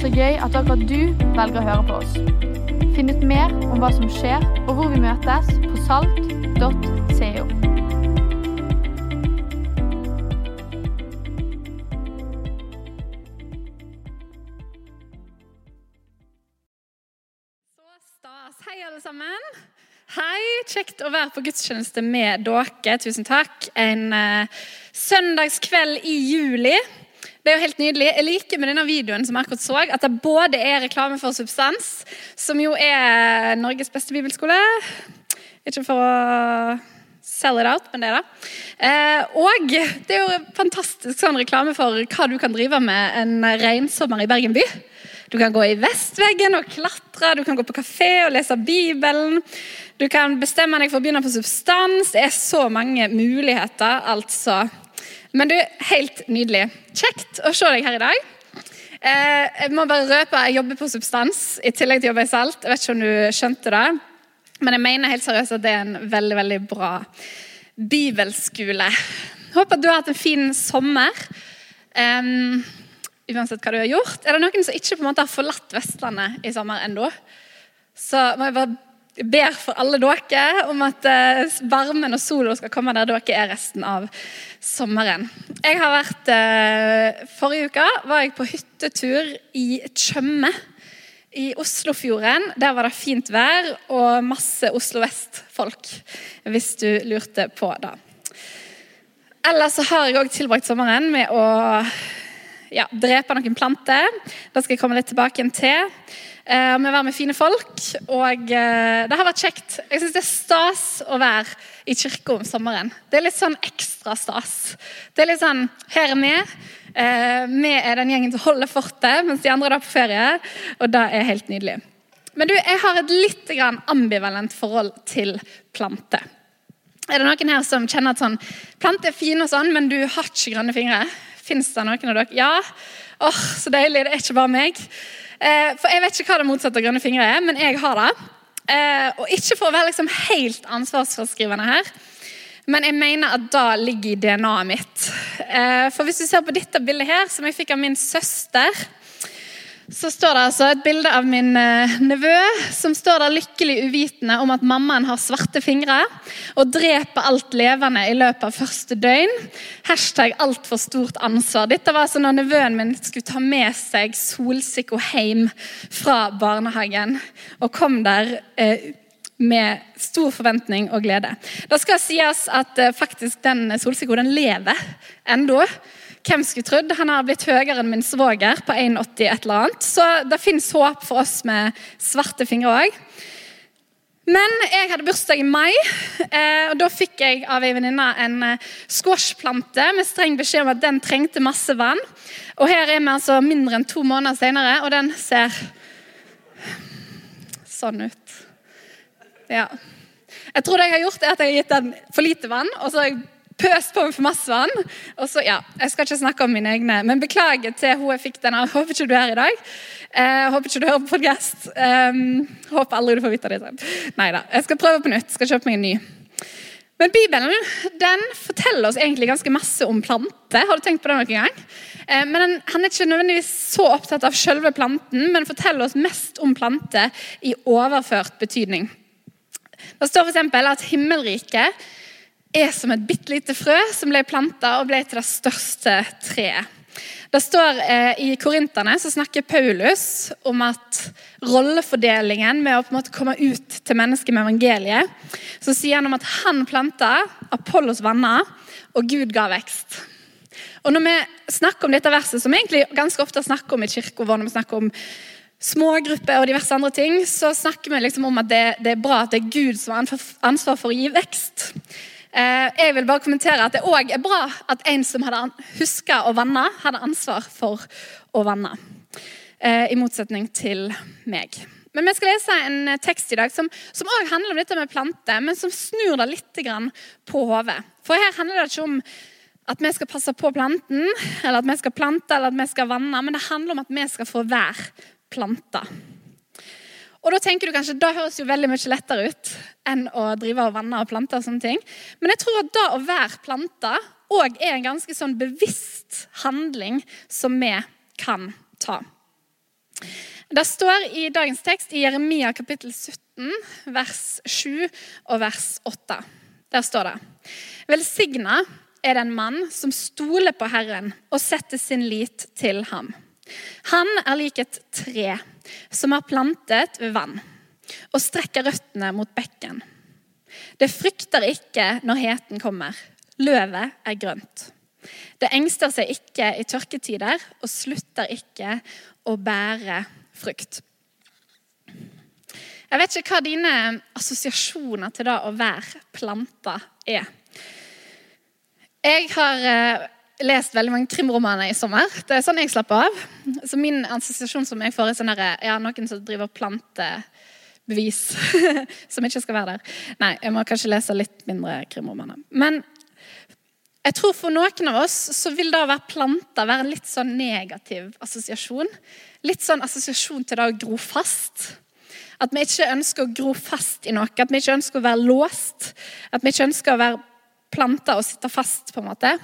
Så gøy at akkurat du velger å høre på oss. Finn ut mer om hva som skjer, og hvor vi møtes på salt.co. Hei, kjekt å være på gudstjeneste med dere. Tusen takk. En uh, søndagskveld i juli. Det er jo helt nydelig. Jeg liker med denne videoen som jeg akkurat så, at det både er reklame for Substans, som jo er Norges beste bibelskole. Ikke for å sell it out, men det det. Eh, og det er jo fantastisk sånn reklame for hva du kan drive med en regnsommer i Bergen by. Du kan gå i vestveggen og klatre, du kan gå på kafé og lese Bibelen. Du kan bestemme deg for å begynne på substans. Det er så mange muligheter, altså. Men du, helt nydelig. Kjekt å se deg her i dag. Eh, jeg må bare røpe jeg jobber på substans i tillegg til å jobbe i Salt. Jeg vet ikke om du skjønte det, men jeg mener helt seriøst at det er en veldig, veldig bra bibelskole. Håper at du har hatt en fin sommer. Um, uansett hva du har gjort. Er det noen som ikke på en måte har forlatt Vestlandet i sommer ennå? Så må jeg bare ber for alle dere om at eh, varmen og sola skal komme der dere er resten av sommeren. Jeg har vært, eh, Forrige uke var jeg på hyttetur i Tjøme i Oslofjorden. Der var det fint vær og masse Oslo Vest-folk, hvis du lurte på det. Ellers så har jeg òg tilbrakt sommeren med å ja, drepe noen planter. Det skal jeg komme litt tilbake til. Eh, med å være med fine folk. Og eh, det har vært kjekt. Jeg syns det er stas å være i kirka om sommeren. Det er litt sånn ekstra stas. Det er litt sånn Her er vi. Eh, vi er den gjengen som holder fortet, mens de andre er på ferie. Og det er helt nydelig. Men du, jeg har et litt ambivalent forhold til planter. Er det noen her som kjenner at sånn, planter er fine, og sånn, men du har ikke grønne fingre? Fins det noen av dere? Ja? Åh, Så deilig. Det er ikke bare meg. Eh, for Jeg vet ikke hva det motsatte av grønne fingre er, men jeg har det. Eh, og Ikke for å være liksom helt ansvarsforskrivende her, men jeg mener at det ligger i DNA-et mitt. Eh, for Hvis du ser på dette bildet her, som jeg fikk av min søster så står det altså et bilde av min eh, nevø som står der lykkelig uvitende om at mammaen har svarte fingre og dreper alt levende i løpet av første døgn. Hashtag altfor stort ansvar. Dette var altså når nevøen min skulle ta med seg Solsikko hjem fra barnehagen og kom der eh, med stor forventning og glede. Det skal sies at eh, faktisk den Solsikko lever ennå. Hvem skulle trodd? Han har blitt høyere enn min svoger på 1,80 et eller annet. Så det fins håp for oss med svarte fingre òg. Men jeg hadde bursdag i mai, eh, og da fikk jeg av ei venninne en eh, squashplante med streng beskjed om at den trengte masse vann. Og her er vi altså mindre enn to måneder senere, og den ser sånn ut. Ja. Jeg tror det jeg har gjort, er at jeg har gitt den for lite vann, og så har jeg pøst på med for masse vann. Og så, ja, Jeg skal ikke snakke om mine egne, men beklager til hun jeg fikk den av. Håper ikke du er her i dag. Eh, håper ikke du hører på podkast. Eh, håper aldri du får vite det. Nei da. Jeg skal prøve på nytt. Skal kjøpe meg en ny. Men Bibelen den forteller oss egentlig ganske masse om planter. Har du tenkt på det noen gang? Eh, men den, Han er ikke nødvendigvis så opptatt av selve planten, men forteller oss mest om planter i overført betydning. Det står f.eks. at himmelriket er som et bitte lite frø som ble planta og ble til det største treet. Det står eh, I Korinterne så snakker Paulus om at rollefordelingen med å på en måte komme ut til mennesker med evangeliet, så sier han om at han planta, Apollos vanna, og Gud ga vekst. Og Når vi snakker om dette verset, som vi egentlig ganske ofte snakker om i kirka når vi snakker om smågrupper og diverse andre ting, så snakker vi liksom om at det, det er bra at det er Gud som har ansvar for å gi vekst. Eh, jeg vil bare kommentere at det òg er bra at en som hadde huska å vanne, hadde ansvar for å vanne. Eh, I motsetning til meg. Men Vi skal lese en tekst i dag som også handler om dette med planter, men som snur det litt på hodet. For her handler det ikke om at vi skal passe på planten, eller at vi skal plante eller at vi skal vanne, men det handler om at vi skal få være planter. Og da tenker du kanskje, da høres jo veldig mye lettere ut enn å drive og vanne og plante. og sånne ting. Men jeg tror at da å være planta òg er en ganske sånn bevisst handling som vi kan ta. Det står i dagens tekst i Jeremia kapittel 17, vers 7 og vers 8. Der står det Velsigna er den mann som stoler på Herren og setter sin lit til ham. Han er lik et tre som har plantet ved vann og strekker røttene mot bekken. Det frykter ikke når heten kommer. Løvet er grønt. Det engster seg ikke i tørketider og slutter ikke å bære frukt. Jeg vet ikke hva dine assosiasjoner til det å være planta er. Jeg har eh, lest veldig mange krimromaner i sommer. Det er sånn jeg slapper av. Så Min assosiasjon som jeg får, er sånn ja, noen som driver og planter bevis som ikke skal være der. Nei, jeg må kanskje lese litt mindre krimromaner. Men jeg tror for noen av oss så vil det å være planta være en litt sånn negativ assosiasjon. Litt sånn assosiasjon til det å gro fast. At vi ikke ønsker å gro fast i noe. At vi ikke ønsker å være låst. At vi ikke ønsker å være planta og sitte fast, på en måte.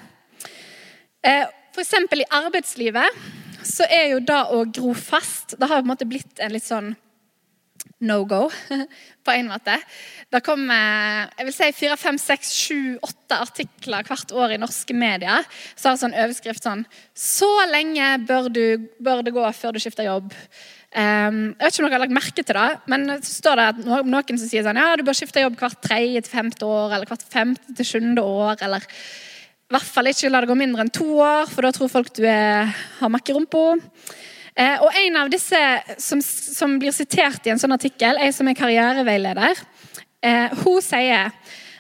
Eh, F.eks. i arbeidslivet så er jo det å gro fast Det har på en måte blitt en litt sånn no go, på en måte. Det kommer jeg vil si, fire, fem, seks, sju, åtte artikler hvert år i norske medier så har sånn overskrift sånn Så lenge bør, du, bør det gå før du skifter jobb. Um, jeg vet ikke om dere har lagt merke til det, men så står det at noen som sier sånn, ja, du bør skifte jobb hvert tredje til femte år, eller hvert femte til sjuende år. eller i hvert fall ikke la det gå mindre enn to år, for da tror folk du er, har makkerumpa. Eh, og En av disse som, som, blir sitert i en sånn artikkel, ei som er karriereveileder, eh, hun sier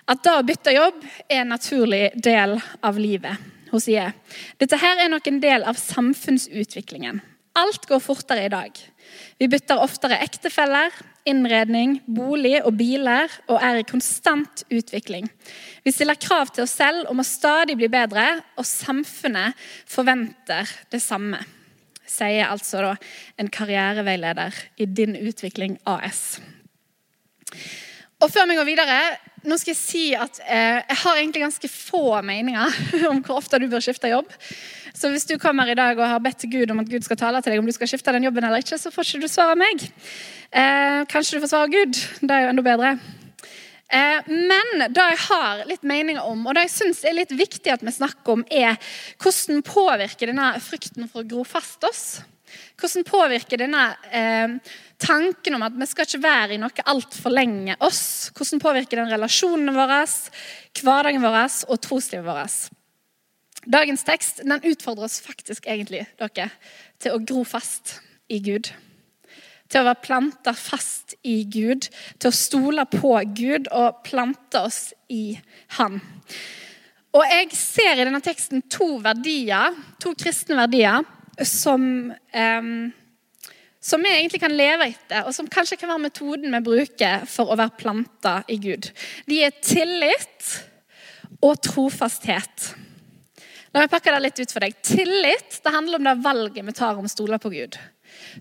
at det å bytte jobb er en naturlig del av livet. Hun sier dette her er nok en del av samfunnsutviklingen. Alt går fortere i dag. Vi bytter oftere ektefeller, innredning, bolig og biler og er i konstant utvikling. Vi stiller krav til oss selv om å stadig bli bedre, og samfunnet forventer det samme sier altså da en karriereveileder i Din Utvikling AS. Og Før vi går videre, nå skal jeg si at eh, jeg har egentlig ganske få meninger om hvor ofte du bør skifte jobb. Så hvis du kommer i dag og har bedt Gud om at Gud skal tale til deg om du skal skifte den jobben eller ikke, så får ikke du svar av meg. Eh, kanskje du får svar av Gud. Det er jo enda bedre. Eh, men det jeg har litt meninger om, og det jeg syns er litt viktig at vi snakker om, er hvordan påvirker denne frykten for å gro fast oss? Hvordan påvirker denne eh, tanken om at vi skal ikke være i noe altfor lenge oss? Hvordan påvirker den relasjonene våre, hverdagen vår og troslivet vårt? Dagens tekst den utfordrer oss faktisk egentlig dere, til å gro fast i Gud til å være planta fast i Gud, til å stole på Gud og plante oss i Han. Og Jeg ser i denne teksten to verdier, to kristne verdier som, eh, som vi egentlig kan leve etter, og som kanskje kan være metoden vi bruker for å være planta i Gud. De er tillit og trofasthet. La meg pakke det litt ut for deg. Tillit det handler om det valget vi tar om å stole på Gud.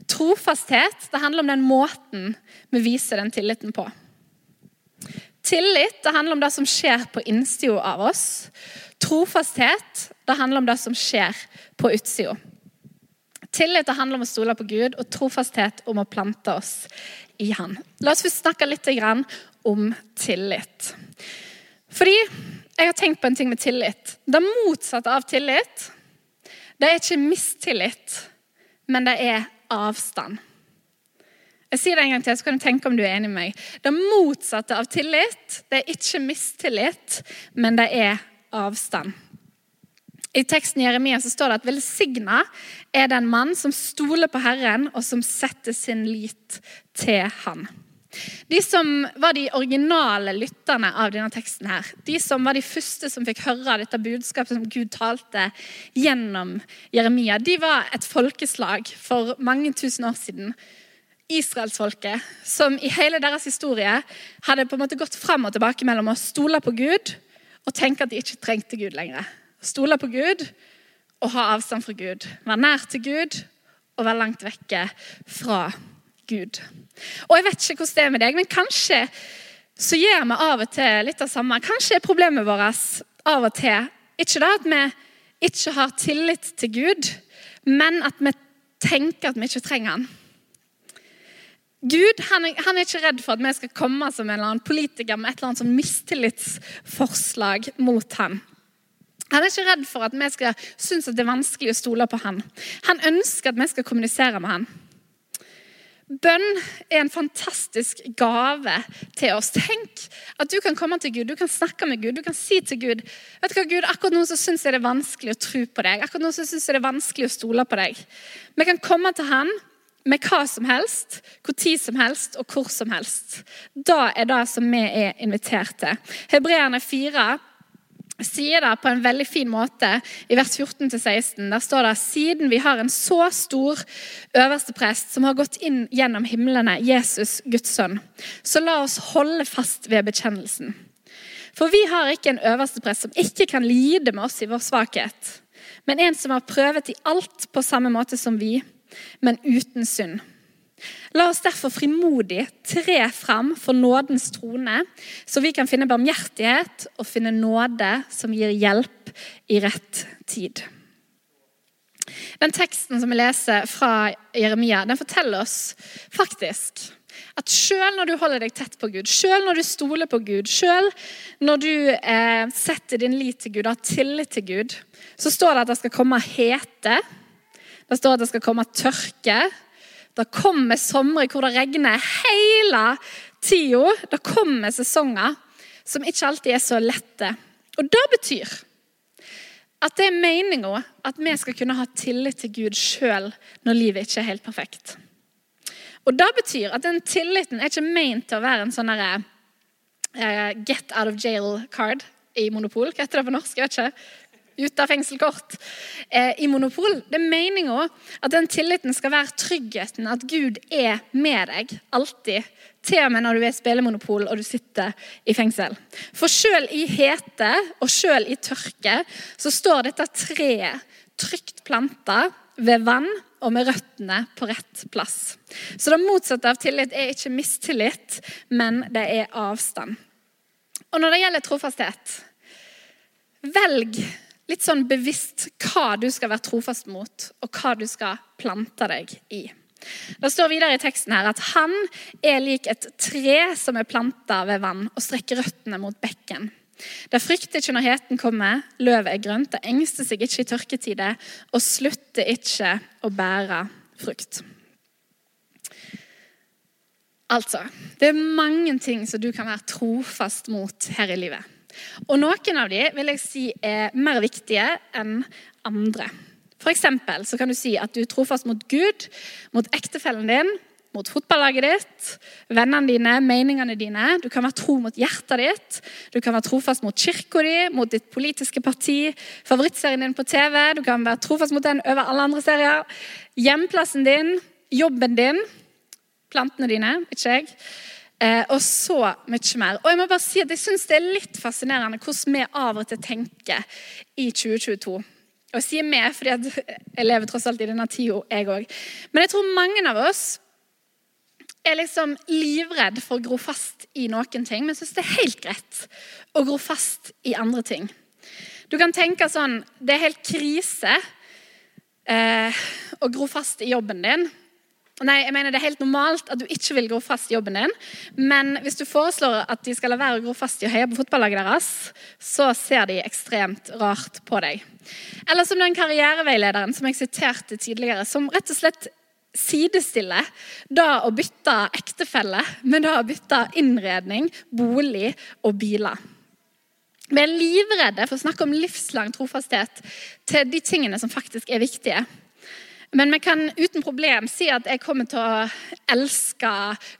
Trofasthet det handler om den måten vi viser den tilliten på. Tillit det handler om det som skjer på innsida av oss. Trofasthet det handler om det som skjer på utsida. Tillit det handler om å stole på Gud, og trofasthet om å plante oss i Han. La oss først snakke litt om tillit. Fordi jeg har tenkt på en ting med tillit. Det motsatte av tillit det er ikke mistillit, men det er avstand. Jeg sier det en gang til, så kan du tenke om du er enig med meg. Det motsatte av tillit det er ikke mistillit, men det er avstand. I teksten i Jeremia så står det at velsigna er den mann som stoler på Herren, og som setter sin lit til Han. De som var de originale lytterne av denne teksten, her, de som var de første som fikk høre dette budskapet som Gud talte gjennom Jeremia, de var et folkeslag for mange tusen år siden. Israelsfolket, som i hele deres historie hadde på en måte gått fram og tilbake mellom å stole på Gud og tenke at de ikke trengte Gud lenger. Stole på Gud og ha avstand fra Gud. Være nær til Gud og være langt vekke fra Gud. Og Jeg vet ikke hvordan det er med deg, men kanskje så gjør vi av og til litt av samme. Kanskje er problemet vårt av og til ikke det at vi ikke har tillit til Gud, men at vi tenker at vi ikke trenger han. Gud han han er, ikke redd for at vi skal komme som en eller annen politiker med et eller annet sånn mistillitsforslag mot han. Han er ikke redd for at vi skal synes at det er vanskelig å stole på han. Han ønsker at vi skal kommunisere med han. Bønn er en fantastisk gave til oss. Tenk at du kan komme til Gud, du kan snakke med Gud, du kan si til Gud vet du hva Gud, akkurat nå så syns jeg det er vanskelig å tro på deg. Akkurat nå så syns jeg det er vanskelig å stole på deg. Vi kan komme til Han med hva som helst, hvor tid som helst og hvor som helst. Da er det som vi er invitert til. Hebreerne 4 sier det på en veldig fin måte i vers 14-16. Der står det siden vi har en så stor øverste prest som har gått inn gjennom himlene, Jesus, Guds sønn, så la oss holde fast ved bekjennelsen. For vi har ikke en øverste prest som ikke kan lide med oss i vår svakhet, men en som har prøvet i alt på samme måte som vi, men uten synd. La oss derfor frimodig tre fram for nådens trone, så vi kan finne barmhjertighet og finne nåde som gir hjelp i rett tid. Den teksten som vi leser fra Jeremia, den forteller oss faktisk at selv når du holder deg tett på Gud, selv når du stoler på Gud, selv når du eh, setter din lit til Gud, har tillit til Gud, så står det at det skal komme hete. Det står at det skal komme tørke. Det kommer somre hvor det regner hele tida. Det kommer sesonger som ikke alltid er så lette. Og det betyr at det er meninga at vi skal kunne ha tillit til Gud sjøl når livet ikke er helt perfekt. Og Det betyr at den tilliten er ikke ment til å være en sånn uh, get out of jail card i Monopol. Hva heter det på norsk? Jeg vet ikke ut av fengselkort eh, i monopol. Det er meninga at den tilliten skal være tryggheten, at Gud er med deg alltid. Til og med når du er spillemonopol og du sitter i fengsel. For sjøl i hete og sjøl i tørke så står dette treet trygt planta ved vann og med røttene på rett plass. Så det motsatte av tillit er ikke mistillit, men det er avstand. Og når det gjelder trofasthet, velg litt sånn bevisst hva du skal være trofast mot, og hva du skal plante deg i. Det står videre i teksten her at han er lik et tre som er planta ved vann og strekker røttene mot bekken. Det frykter ikke når heten kommer, løvet er grønt, det engster seg ikke i tørketider og slutter ikke å bære frukt. Altså, det er mange ting som du kan være trofast mot her i livet. Og noen av de vil jeg si er mer viktige enn andre. For eksempel, så kan du si at du er trofast mot Gud, mot ektefellen din, mot fotballaget ditt, vennene dine, meningene dine. Du kan være tro mot hjertet ditt, du kan være trofast mot kirka di, mot ditt politiske parti, favorittserien din på TV. Du kan være trofast mot den over alle andre serier. Hjemplassen din, jobben din, plantene dine, ikke jeg. Eh, og så mye mer. Og Jeg må bare si at jeg synes det er litt fascinerende hvordan vi av og til tenker i 2022. Og jeg sier vi fordi jeg lever tross alt i denne tida, jeg òg. Men jeg tror mange av oss er liksom livredd for å gro fast i noen ting, men syns det er helt greit å gro fast i andre ting. Du kan tenke sånn Det er helt krise eh, å gro fast i jobben din. Nei, jeg mener Det er helt normalt at du ikke vil gro fast i jobben din. Men hvis du foreslår at de skal la være å gro fast i å heie på fotballaget deres, så ser de ekstremt rart på deg. Eller som den karriereveilederen som jeg siterte tidligere, som rett og slett sidestiller da å bytte ektefelle med da å bytte innredning, bolig og biler. Vi er livredde for å snakke om livslang trofasthet til de tingene som faktisk er viktige. Men vi kan uten problem si at jeg kommer til å elske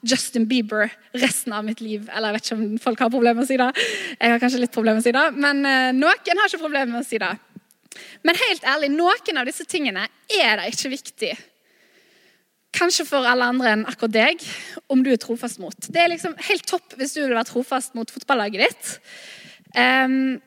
Justin Bieber resten av mitt liv. Eller jeg vet ikke om folk har problemer med å si det. Jeg har kanskje litt problemer med å si det, men eh, noen har ikke problemer med å si det. Men helt ærlig, noen av disse tingene er det ikke viktig. Kanskje for alle andre enn akkurat deg, om du er trofast mot. Det er liksom helt topp hvis du vil være trofast mot fotballaget ditt. Um,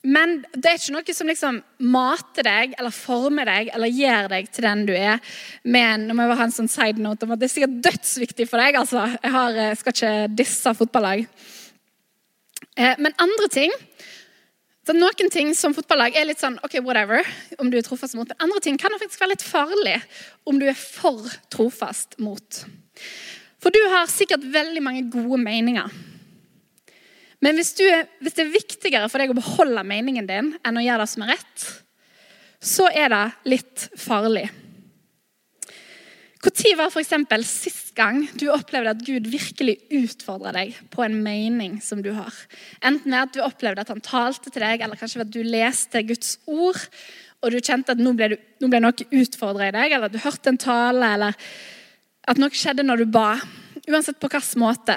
men det er ikke noe som liksom mater deg eller former deg eller gjør deg til den du er. Men nå må jeg ha en sånn side note om at det er sikkert dødsviktig for deg. altså. Jeg har, eh, skal ikke disse fotballag. Eh, men andre ting så Noen ting som fotballag er litt sånn ok, whatever, om du er trofast mot. Men andre ting kan faktisk være litt farlig om du er for trofast mot. For du har sikkert veldig mange gode meninger. Men hvis, du, hvis, det er viktigere for deg å beholde meningen din enn å gjøre det som er rett, så er det litt farlig. Når var f.eks. sist gang du opplevde at Gud virkelig utfordra deg på en mening som du har? Enten at du opplevde at han talte til deg, eller kanskje at du leste Guds ord, og du kjente at nå ble, du, nå ble noe utfordra i deg, eller at du hørte en tale, eller at noe skjedde når du ba. Uansett på hvilken måte.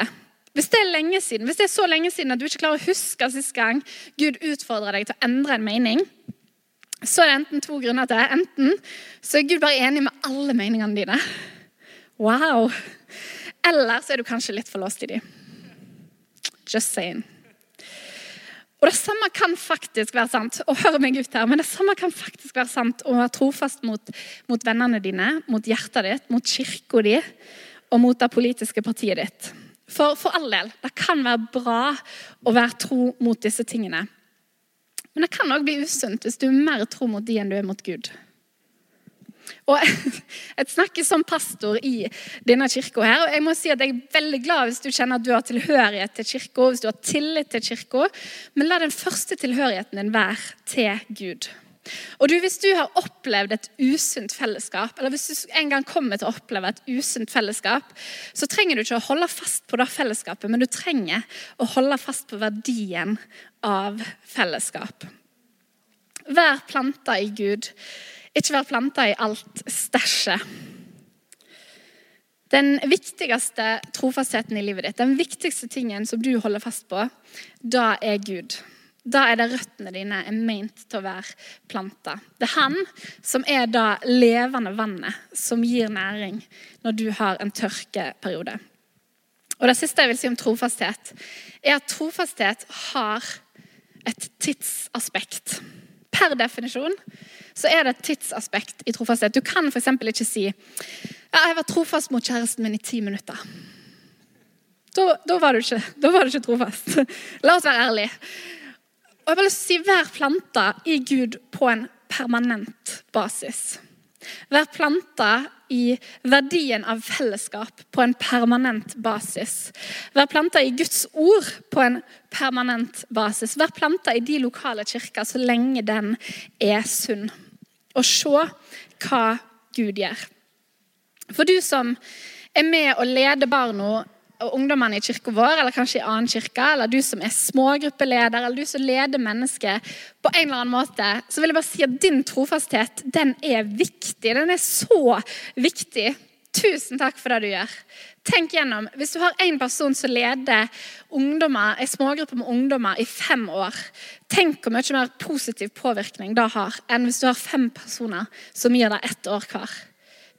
Hvis det er lenge siden, hvis det er så lenge siden at du ikke klarer å huske sist gang Gud utfordra deg til å endre en mening, så er det enten to grunner til det. Enten så er Gud bare enig med alle meningene dine. Wow. Eller så er du kanskje litt for låst i dem. Just saying. Og det samme kan faktisk være sant og hør meg ut her, men det samme kan faktisk være sant å være trofast mot, mot vennene dine, mot hjertet ditt, mot kirka di og mot det politiske partiet ditt. For, for all del, det kan være bra å være tro mot disse tingene. Men det kan òg bli usunt hvis du er mer tro mot de enn du er mot Gud. Og Jeg snakker som pastor i denne kirka her, og jeg må si at jeg er veldig glad hvis du kjenner at du har tilhørighet til kirka, hvis du har tillit til kirka, men la den første tilhørigheten din være til Gud. Og du, Hvis du har opplevd et usunt fellesskap, eller hvis du en gang kommer til å oppleve et usunt fellesskap, så trenger du ikke å holde fast på det fellesskapet, men du trenger å holde fast på verdien av fellesskap. Vær planta i Gud, ikke vær planta i alt stæsjet. Den viktigste trofastheten i livet ditt, den viktigste tingen som du holder fast på, da er Gud. Da er det røttene dine er meint til å være planta. Det er han som er da levende vannet som gir næring når du har en tørkeperiode. Og Det siste jeg vil si om trofasthet, er at trofasthet har et tidsaspekt. Per definisjon så er det et tidsaspekt i trofasthet. Du kan f.eks. ikke si ja, 'Jeg var trofast mot kjæresten min i ti minutter'. Da, da, var ikke, da, var du ikke, trofast. La oss være ærlige. Og jeg vil si Vær planta i Gud på en permanent basis. Vær planta i verdien av fellesskap på en permanent basis. Vær planta i Guds ord på en permanent basis. Vær planta i de lokale kirker så lenge den er sunn. Og se hva Gud gjør. For du som er med og leder barna ungdommene i kirka vår, eller kanskje i annen kirke, eller du som er smågruppeleder, eller du som leder mennesker på en eller annen måte, så vil jeg bare si at din trofasthet, den er viktig. Den er så viktig. Tusen takk for det du gjør. Tenk gjennom, Hvis du har én person som leder ungdommer, en smågruppe med ungdommer i fem år, tenk hvor mye mer positiv påvirkning det har enn hvis du har fem personer som gir deg ett år hver.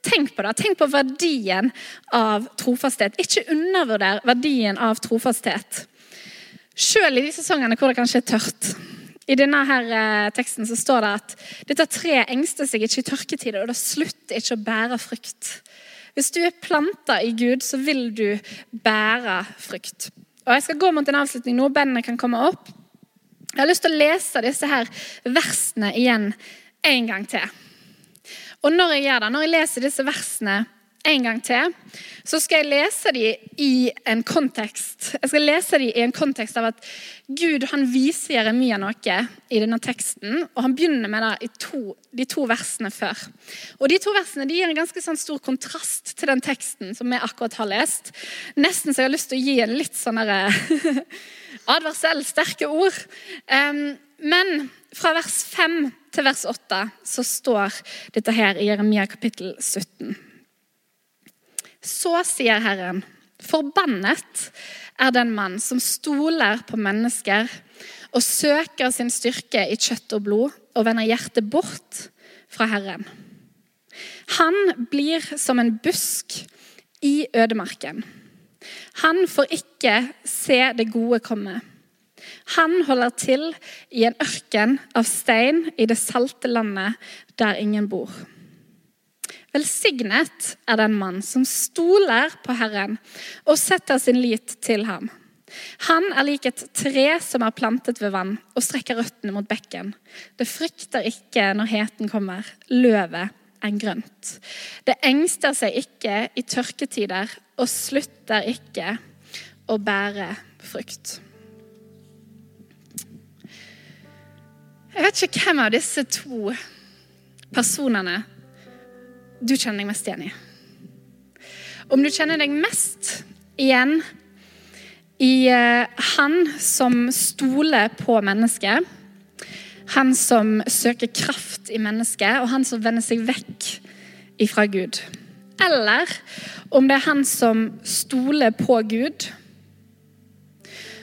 Tenk på det. Tenk på verdien av trofasthet. Ikke undervurder verdien av trofasthet. Selv i de sesongene hvor det kanskje er tørt. I denne her eh, teksten så står det at dette treet engster seg ikke i tørketider, og det slutter ikke å bære frukt. Hvis du er planta i Gud, så vil du bære frukt. Og Jeg skal gå mot en avslutning nå. Bandene kan komme opp. Jeg har lyst til å lese disse her versene igjen en gang til. Og når jeg gjør det, når jeg leser disse versene en gang til, så skal jeg lese dem i en kontekst. Jeg skal lese dem i en kontekst av at Gud han viser Jeremia noe i denne teksten. og Han begynner med det i to, de to versene før. Og De to versene de gir en ganske sånn stor kontrast til den teksten som vi akkurat har lest. Nesten så jeg har lyst til å gi en litt sånn advarsel, sterke ord. Men fra vers 5 til vers 8 så står dette her i Jeremia kapittel 17. Så sier Herren, forbannet er den mann som stoler på mennesker og søker sin styrke i kjøtt og blod og vender hjertet bort fra Herren. Han blir som en busk i ødemarken. Han får ikke se det gode komme. Han holder til i en ørken av stein i det salte landet der ingen bor. Velsignet er den mann som stoler på Herren og setter sin lit til ham. Han er lik et tre som er plantet ved vann og strekker røttene mot bekken. Det frykter ikke når heten kommer. Løvet enn grønt. Det engster seg ikke i tørketider og slutter ikke å bære frukt. Jeg vet ikke hvem av disse to personene du kjenner deg mest igjen i. Om du kjenner deg mest igjen i eh, han som stoler på mennesket, han som søker kraft i mennesket, og han som vender seg vekk ifra Gud. Eller om det er han som stoler på Gud,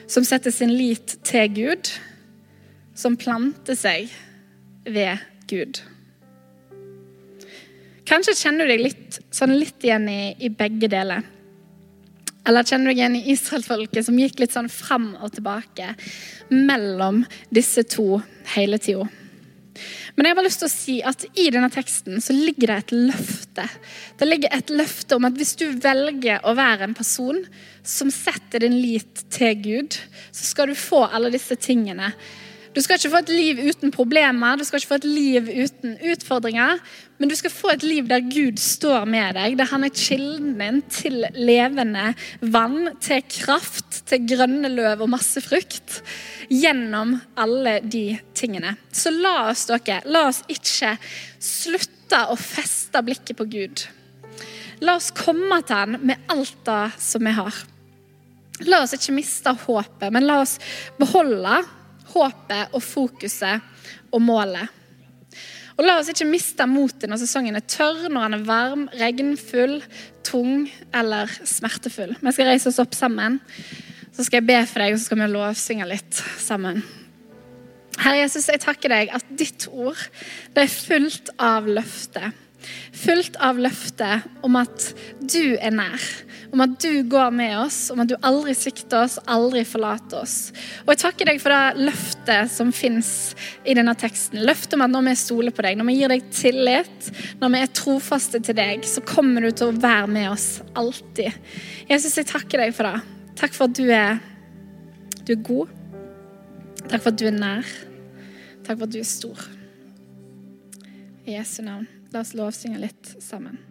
som setter sin lit til Gud, som planter seg ved Gud. Kanskje kjenner du deg litt, sånn litt igjen i, i, begge deler. Eller kjenner du deg igjen i israelsfolket som gikk litt sånn fram og tilbake mellom disse to hele tida. Men jeg har bare lyst til å si at i denne teksten så ligger det et løfte. Det ligger et løfte om at hvis du velger å være en person som setter din lit til Gud, så skal du få alle disse tingene du skal ikke få et liv uten problemer, du skal ikke få et liv uten utfordringer, men du skal få et liv der Gud står med deg, der han er kilden din til levende vann, til kraft, til grønne løv og masse frukt. Gjennom alle de tingene. Så la oss dere, la oss ikke slutte å feste blikket på Gud. La oss komme til han med alt det som vi har. La oss ikke miste håpet, men la oss beholde håpet og fokuset og målet. Og La oss ikke miste motet når sesongen er tørr, når den er varm, regnfull, tung eller smertefull. Vi skal reise oss opp sammen. Så skal jeg be for deg, og så skal vi lovsynge litt sammen. Herre Jesus, jeg takker deg at ditt ord det er fullt av løfter. Fullt av løfte om at du er nær, om at du går med oss, om at du aldri svikter oss, aldri forlater oss. Og Jeg takker deg for det løftet som fins i denne teksten. Løftet om at når vi stoler på deg, når vi gir deg tillit, når vi er trofaste til deg, så kommer du til å være med oss alltid. Jesus, jeg takker deg for det. Takk for at du er, du er god. Takk for at du er nær. Takk for at du er stor. I Jesu navn. La oss lovsynge litt sammen.